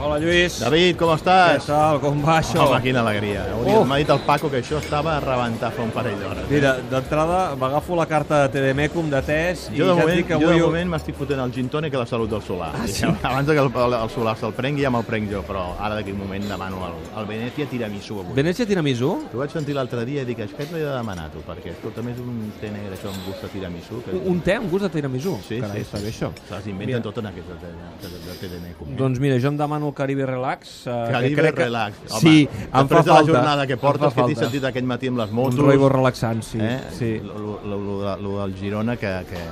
Hola, Lluís. David, com Què estàs? tal? Com va això? Home, quina alegria. Hauria-. M'ha dit el Paco que això estava a rebentar fa un parell d'hores. Mira, d'entrada m'agafo la carta de TDMecum de test i Jo de, ja moment, que jo avui... de moment m'estic fotent el gin tònic a la salut del Solà. Ah, sí? Abans de que el, el, el Solà se'l prengui, ja me'l prenc jo, però ara d'aquí un moment demano el, el Venezia tiramisú avui. Venècia tiramisú? T'ho vaig sentir l'altre dia i dic, aquest l'he de demanar, tu, perquè, escolta, més un té negre, això amb gust de tiramisú. Que... Un, té amb gust de tiramisú? Sí, Carai, sí, està sí, bé això. Se les inventen totes en aquestes de, de, de, de TDM. Doncs mira, jo em demano el Caribe Relax. Eh, que Caribe crec que... relax. Home, sí, em fa després de la falta. jornada que portes, fa que t'he sentit aquest matí amb les Un motos... roibo relaxant, sí. eh? sí. Lo, del Girona, que, que,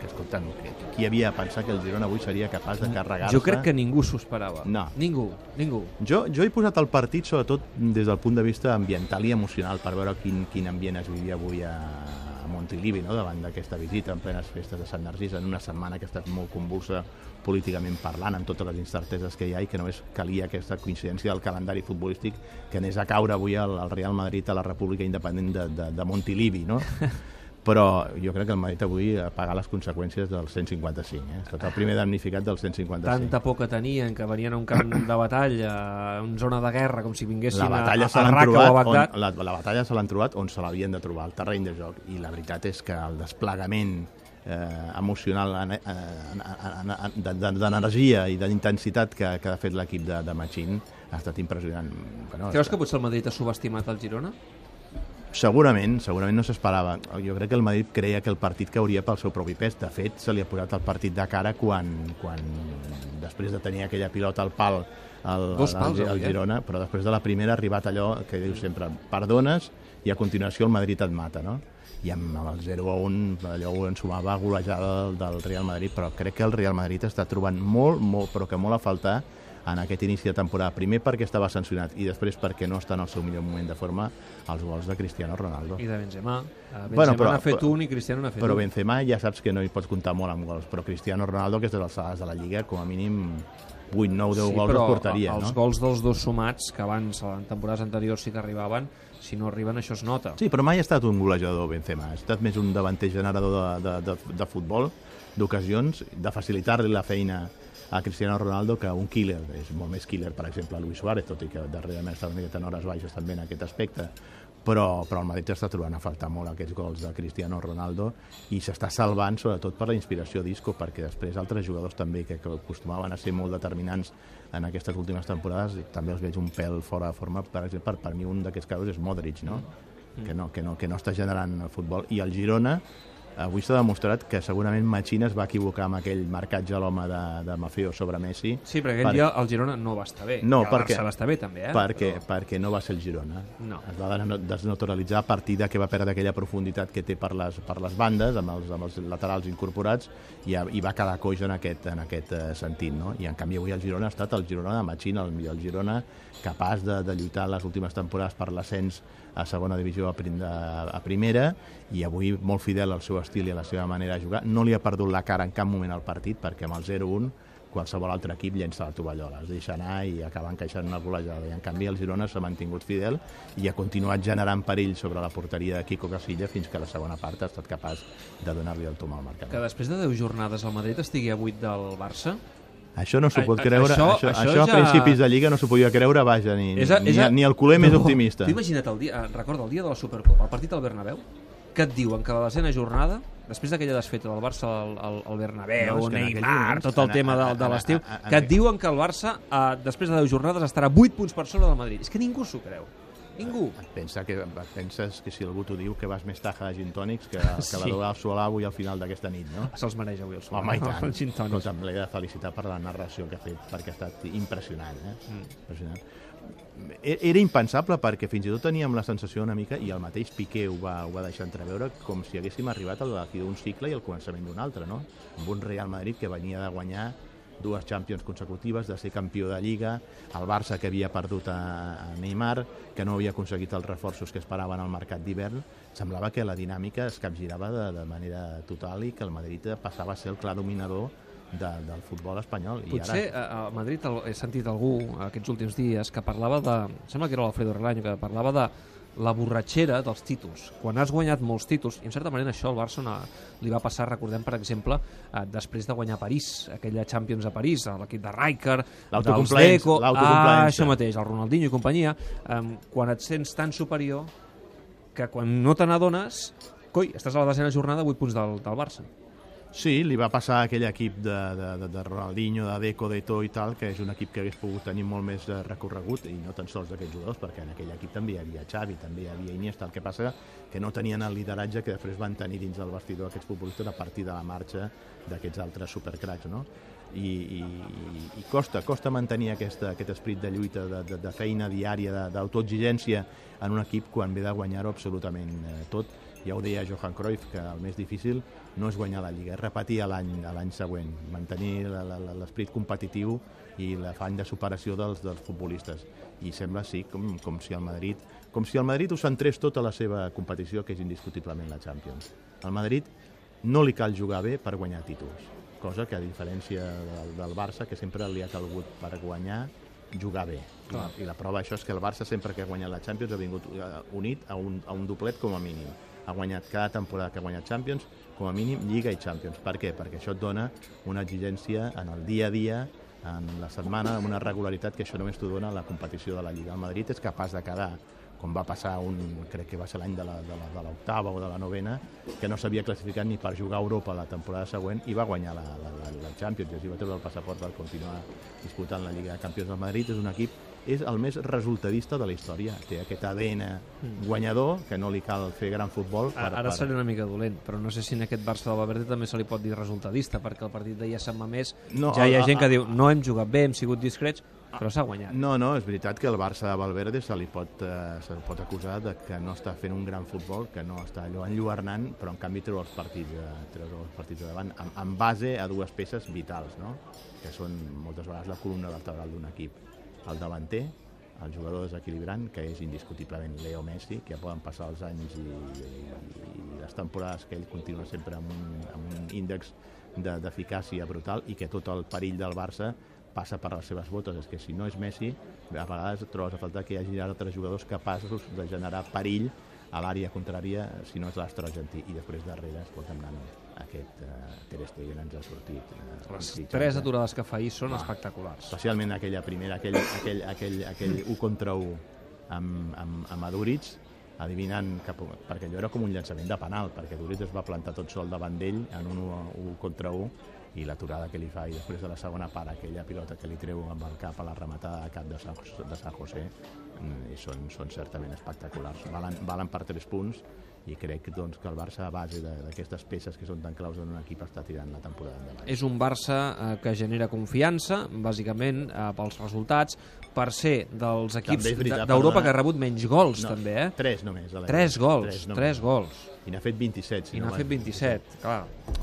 que escolta, no, que, qui havia pensat que el Girona avui seria capaç de carregar-se... Jo crec que ningú s'ho esperava. No. Ningú, ningú. Jo, jo he posat el partit sobretot des del punt de vista ambiental i emocional per veure quin, quin ambient es vivia avui a Montilivi no? davant d'aquesta visita en plenes festes de Sant Narcís en una setmana que ha estat molt convulsa políticament parlant amb totes les incerteses que hi ha i que només calia aquesta coincidència del calendari futbolístic que anés a caure avui al, al Real Madrid a la República Independent de, de, de Montilivi no? però jo crec que el Madrid avui ha pagat les conseqüències del 155 eh? estat el primer damnificat del 155 Tanta por que tenien, que venien a un camp de batalla, a una zona de guerra, com si vinguessin la batalla a, a, a Raqqa o a Bagdad. on, la, la batalla se l'han trobat on se l'havien de trobar, al terreny de joc i la veritat és que el desplegament eh, emocional eh, de- de- d'energia i d'intensitat que, que ha fet l'equip de, de Machín ha estat impressionant bueno, Creus que potser el Madrid ha subestimat el Girona? Segurament, segurament no s'esperava. Jo crec que el Madrid creia que el partit cauria pel seu propi pes. De fet, se li ha posat el partit de cara quan, quan després de tenir aquella pilota al pal el, Dos pals, el avui, eh? Girona, però després de la primera ha arribat allò que diu sempre, perdones i a continuació el Madrid et mata, no? I amb, amb el 0 a 1 allò ho ensumava golejada del, del Real Madrid, però crec que el Real Madrid està trobant molt, molt, però que molt a faltar en aquest inici de temporada. Primer perquè estava sancionat i després perquè no està en el seu millor moment de forma els gols de Cristiano Ronaldo. I de Benzema. Eh, Benzema Bueno, però- n'ha fet però- un i Cristiano n'ha fet Però un. Benzema ja saps que no hi pots comptar molt amb gols, però Cristiano Ronaldo, aquestes alçades de la Lliga, com a mínim 8, 9, 10 gols però portaria, els no? gols dels dos sumats, que abans, en temporades anteriors sí que arribaven, si no arriben això es nota. Sí, però mai ha estat un golejador Benzema, ha estat més un davanter generador de, de, de, de futbol, d'ocasions, de facilitar-li la feina a Cristiano Ronaldo que un killer, és molt més killer, per exemple, Luis Suárez, tot i que darrerament està una miqueta en hores baixes també en aquest aspecte, però, però el Madrid està trobant a faltar molt aquests gols de Cristiano Ronaldo i s'està salvant sobretot per la inspiració disco perquè després altres jugadors també que, que acostumaven a ser molt determinants en aquestes últimes temporades també els veig un pèl fora de forma per exemple, per, per mi un d'aquests casos és Modric no? que, no, que, no, que no està generant el futbol. I el Girona avui s'ha demostrat que segurament Machín es va equivocar amb aquell marcatge a l'home de, de Mafeo sobre Messi Sí, perquè aquell Per- dia el Girona no va estar bé. No, I el perquè- va estar bé també, eh? perquè, perquè no va ser el Girona. No. Es va desnaturalitzar a partir de que va perdre aquella profunditat que té per les, per les bandes, amb els, amb els laterals incorporats, i, a- i va quedar coix en aquest, en aquest eh, sentit. No? I en canvi avui el Girona ha estat el Girona de Machín, el millor Girona, capaç de, de lluitar les últimes temporades per l'ascens a segona divisió a, prim, a, a primera i avui molt fidel al seu estil i a la seva manera de jugar. No li ha perdut la cara en cap moment al partit perquè amb el 0-1 qualsevol altre equip llença la tovallola, es deixa anar i acaba encaixant una golejada. I en canvi el Girona s'ha mantingut fidel i ha continuat generant perill sobre la porteria de Quico Casilla fins que la segona part ha estat capaç de donar-li el tom al marcador. Que després de 10 jornades el Madrid estigui a 8 del Barça, Això no s'ho pot creure, això- això, això, això això, a ja- principis de Lliga no s'ho podia creure, vaja, ni, És a- ni, és a- ni el culer més No, optimista. Tu imagina't el dia, eh, recorda el dia de la Supercopa, el partit al Bernabéu, que et diuen que a la desena jornada, després d'aquella desfeta del Barça al, al, al Bernabéu, No, Neymar, tot el tema de, de l'estiu, que et diuen que el Barça, eh, després de 10 jornades, estarà 8 punts per sobre del Madrid. És que ningú s'ho creu. Ningú. Et pensa que, et penses que si algú t'ho diu que vas més taja de gin tònics que, que Sí. la del Solà avui al final d'aquesta nit, no? Se'ls mereix avui el Solà. Home, i tant. El gin l'he de felicitar per la narració que ha fet, perquè ha estat impressionant, eh? Mm. Impressionant. E- Era impensable perquè fins i tot teníem la sensació una mica, i el mateix Piqué ho va, ho va deixar entreveure, com si haguéssim arribat a la fi d'un cicle i al començament d'un altre, no? Amb un Real Madrid que venia de guanyar dues Champions consecutives, de ser campió de Lliga, el Barça que havia perdut a Neymar, que no havia aconseguit els reforços que esperaven al mercat d'hivern, semblava que la dinàmica es capgirava de, de manera total i que el Madrid passava a ser el clar dominador de, del futbol espanyol. I Potser ara, a, a Madrid el, he sentit algú aquests últims dies que parlava de... Sembla que era l'Alfredo Relaño, que parlava de la borratxera dels títols. Quan has guanyat molts títols, i en certa manera això al Barça una, li va passar, recordem, per exemple, eh, després de guanyar París, aquella Champions a París, a l'equip de Rijkaard, dels Deco, ah, això mateix, el Ronaldinho i companyia, eh, quan et sents tan superior que quan no te n'adones, coi, estàs a la desena jornada, 8 punts del, del Barça. Sí, li va passar a aquell equip de, de, de, de Ronaldinho, de Deco, d'Eto i tal, que és un equip que hagués pogut tenir molt més eh, recorregut, i no tan sols d'aquests jugadors, perquè en aquell equip també hi havia Xavi, també hi havia Iniesta, el que passa que no tenien el lideratge que després van tenir dins del vestidor aquests futbolistes a partir de la marxa d'aquests altres supercracs, no? I, i, i costa, costa mantenir aquesta, aquest esperit de lluita, de, de, de feina diària, de- d'autoexigència en un equip quan ve de guanyar-ho absolutament eh, tot. Ja ho deia Johan Cruyff, que el més difícil no és guanyar la Lliga, és repetir l'any següent, mantenir l'esperit competitiu i l'afany de superació dels, dels futbolistes. I sembla, sí, com, com si el Madrid com si el Madrid ho centrés tota la seva competició, que és indiscutiblement la Champions. Al Madrid no li cal jugar bé per guanyar títols, cosa que a diferència del, del Barça, que sempre li ha calgut per guanyar, jugar bé. I la, I la prova d'això és que el Barça sempre que ha guanyat la Champions ha vingut eh, unit a un, a un doblet com a mínim. Ha guanyat cada temporada que ha guanyat Champions, com a mínim Lliga i Champions. Per què? Perquè això et dona una exigència en el dia a dia, en la setmana, amb una regularitat que això només t'ho dona la competició de la Lliga. El Madrid és capaç de quedar com va passar un, crec que va ser l'any de l'octava o de la novena, que no s'havia classificat ni per jugar a Europa la temporada següent i va guanyar la, la, la, la Champions, i així va treure el passaport per continuar disputant la Lliga de Campions del Madrid. És un equip és el més resultadista de la història. Té aquest ADN guanyador, que no li cal fer gran futbol. Per, Ara per... seré una mica dolent, però no sé si en aquest Barça del Valverde també se li pot dir resultadista, perquè el partit d'ahir a Sant Mamés No, ja hi ha a- gent que a- diu no hem jugat bé, hem sigut discrets, però s'ha guanyat. No, no, és veritat que el Barça de Valverde se li pot, eh, se li pot acusar de que no està fent un gran futbol, que no està allò enlluernant, però en canvi treu els partits, eh, treu els partits de davant, en, en base a dues peces vitals, no? que són moltes vegades la columna vertebral d'un equip. El davanter, el jugador desequilibrant, que és indiscutiblement Leo Messi, que ja poden passar els anys i, i, i les temporades que ell continua sempre amb un, amb un índex de- d'eficàcia brutal i que tot el perill del Barça passa per les seves botes. És que si no és Messi, a vegades trobes a faltar que hi hagi altres jugadors capaços de generar perill a l'àrea contrària si no és l'astre argentí. I després darrere, escolta'm, nano, aquest uh, Ter Stegen ens ha sortit. Uh, Les tres aturades que fa ahir són Ah. espectaculars. Especialment aquella primera, aquell, aquell, aquell, aquell 1 contra 1 amb, amb, amb Aduric, adivinant cap, perquè allò era com un llançament de penal, perquè Aduric es va plantar tot sol davant d'ell en un 1, contra 1 i l'aturada que li fa i després de la segona part aquella pilota que li treu amb el cap a la rematada de cap de San, de San José mm, i són, són certament espectaculars. Valen, valen per 3 punts i crec doncs, que el Barça a base d'aquestes peces que són tan claus en un equip està tirant la temporada endavant És un Barça eh, que genera confiança, bàsicament, eh, pels resultats, per ser dels equips d'Europa que ha rebut menys gols, No, també, eh? Tres només. Tres gols, només. tres gols. I n'ha fet 27. Si I no n'ha fet vaig- 27, clar.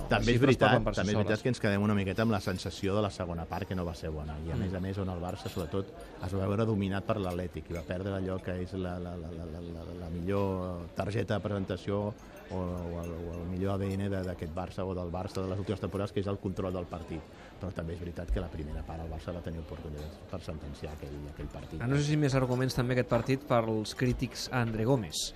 També és, veritat, també és veritat que ens quedem una miqueta amb la sensació de la segona part, que no va ser bona. I a Mm. més a més on el Barça, sobretot, es va veure dominat per l'Atlètic i va perdre allò que és la, la, la, la, la, la, la millor targeta de presentació o, o, el, o el millor ADN d'aquest Barça o del Barça de les últimes temporades, que és el control del partit. Però també és veritat que la primera part el Barça va tenir oportunitats per sentenciar aquell, aquell partit. Ah, No sé si més arguments també aquest partit pels crítics a André Gómez.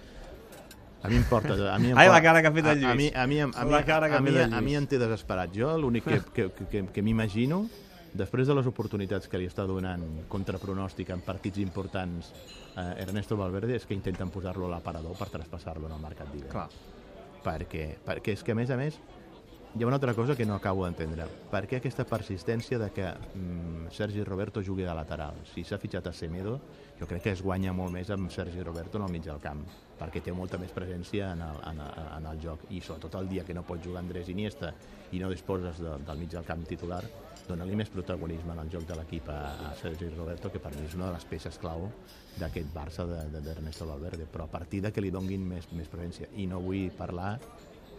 A mi em porta... A mi em Ai, la cara que ha fet el a, a mi, Lluís. a mi, a mi, a mi, el a mi Lluís. em té desesperat. Jo l'únic que, que, que, que, que m'imagino, després de les oportunitats que li està donant contra pronòstic en partits importants eh, Ernesto Valverde, és que intenten posar-lo a l'aparador per traspassar-lo en el mercat d'hivern. Clar. Perquè, perquè és que, a més a més, hi ha una altra cosa que no acabo d'entendre. Per què aquesta persistència de que mm, Sergi Roberto jugui de lateral? Si s'ha fitxat a Semedo, jo crec que es guanya molt més amb Sergi Roberto en el mig del camp, perquè té molta més presència en el, en, el, en el joc. I sobretot el dia que no pot jugar Andrés Iniesta i no disposes de, del mig del camp titular, dona-li més protagonisme en el joc de l'equip a, a Sergi Roberto, que per mi és una de les peces clau d'aquest Barça d'Ernesto de, d'Ernesto Valverde, però a partir de que li donguin més, més presència. I no vull parlar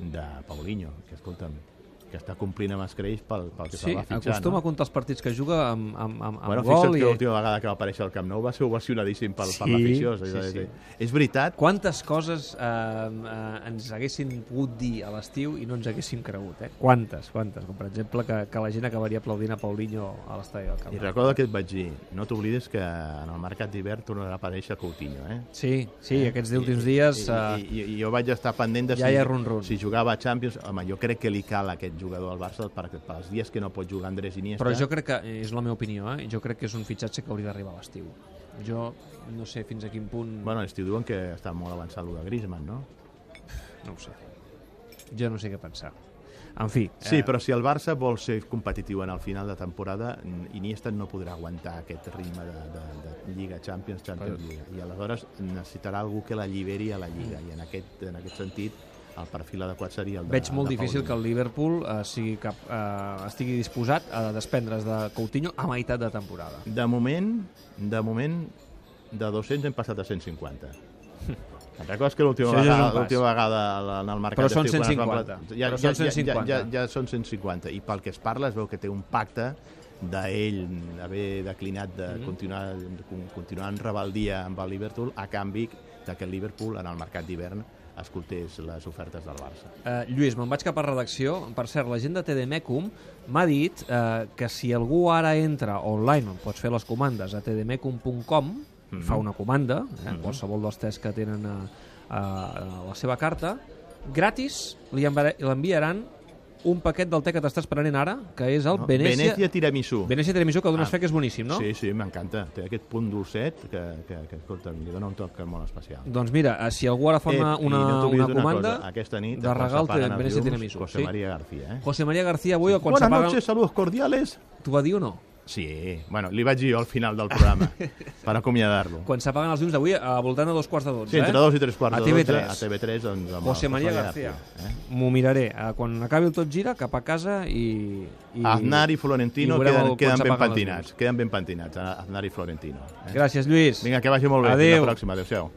de Paulinho, que escolta'm, que està complint amb escreix pel, pel que Sí, va fitxar, acostuma no? a comptar els partits que juga amb, amb, amb, amb Bueno, gol fixa't i... que l'última vegada que va aparèixer al Camp Nou va ser ovacionadíssim per, per Sí, l'afició. És, sí, és, sí. és veritat, Quantes coses eh, eh, ens haguessin pogut dir a l'estiu i no ens haguéssim cregut, eh? Quantes, quantes? Com per exemple que, que la gent acabaria aplaudint a Paulinho a l'estadi del Camp i Nou. recorda que et vaig dir, no t'oblides que en el mercat d'hivern tornarà a aparèixer Coutinho, eh? Sí, sí, aquests últims dies... I, Eh, i, i, jo vaig estar pendent de Ja si, hi ha run-run. si jugava a Champions. Home, jo crec que li cal aquest jugador al Barça per, per els dies que no pot jugar Andrés Iniesta. Però jo crec que, és la meva opinió, eh? jo crec que és un fitxatge que hauria d'arribar a l'estiu. Jo no sé fins a quin punt... Bueno, l'estiu diuen que està molt avançat el de Griezmann, no? No ho sé. Jo no sé què pensar. En fi... Sí, eh, però si el Barça vol ser competitiu en el final de temporada, Iniesta no podrà aguantar aquest ritme de, de, de Lliga, Champions, Champions, Lliga. I aleshores necessitarà algú que l'alliberi a la Lliga. I en aquest, en aquest sentit, el perfil adequat seria el de Veig molt de difícil que el Liverpool eh, sigui cap, eh, estigui disposat a desprendre's de Coutinho a meitat de temporada. De moment, de moment, de 200 hem passat a 150. Te'n recordes que l'última ja vegada, l'última vegada en el mercat Però són d'estiu, quan es va 150. pla- Però són 150. Ja, ja, ja, ja són 150. I pel que es parla es veu que té un pacte d'ell haver declinat de Mhm. continuar, de continuar en rebeldia amb el Liverpool a canvi de que el Liverpool en el mercat d'hivern escoltés les ofertes del Barça. Eh, Lluís, me'n vaig cap a redacció. Per cert, la gent de TDMecum m'ha dit eh, que si algú ara entra online, on pots fer les comandes, a tdmecum.com, Mhm. fa una comanda, eh, Mhm. qualsevol dels tests que tenen a, a, a la seva carta, gratis li l'enviaran un paquet del te que t'està esperant ara, que és el No? Venècia... Venècia Tiramisú. Venècia Tiramisú, que dones Ah. fe que és boníssim, no? Sí, sí, m'encanta. Té aquest punt dolcet que, que, que escolta, li dona un toc molt especial. Doncs mira, eh, si algú ara fa una, Eh, i una, no una comanda, cosa, aquesta nit, de quan regal té Venècia Tiramisú. José sí? María García, eh? José María García avui, quan Buenas s'apaguen... noches, saludos cordiales. T'ho va dir o no? Sí, bueno, li vaig dir jo al final del programa, per acomiadar-lo. Quan s'apaguen els llums d'avui, a voltant de dos quarts de dotze, Sí, entre eh? dos i tres quarts A de TV3. dotze, a TV3, doncs, amb José el María José García. Eh? M'ho miraré. Eh, Quan acabi el tot gira, cap a casa i... i... Aznar i Florentino i veurem queden, el- quan queden ben s'apaguen pentinats. Queden ben pentinats, Aznar i Florentino. Eh? Gràcies, Lluís. Vinga, que vagi molt bé. Adéu. Fins la pròxima. Adéu-siau.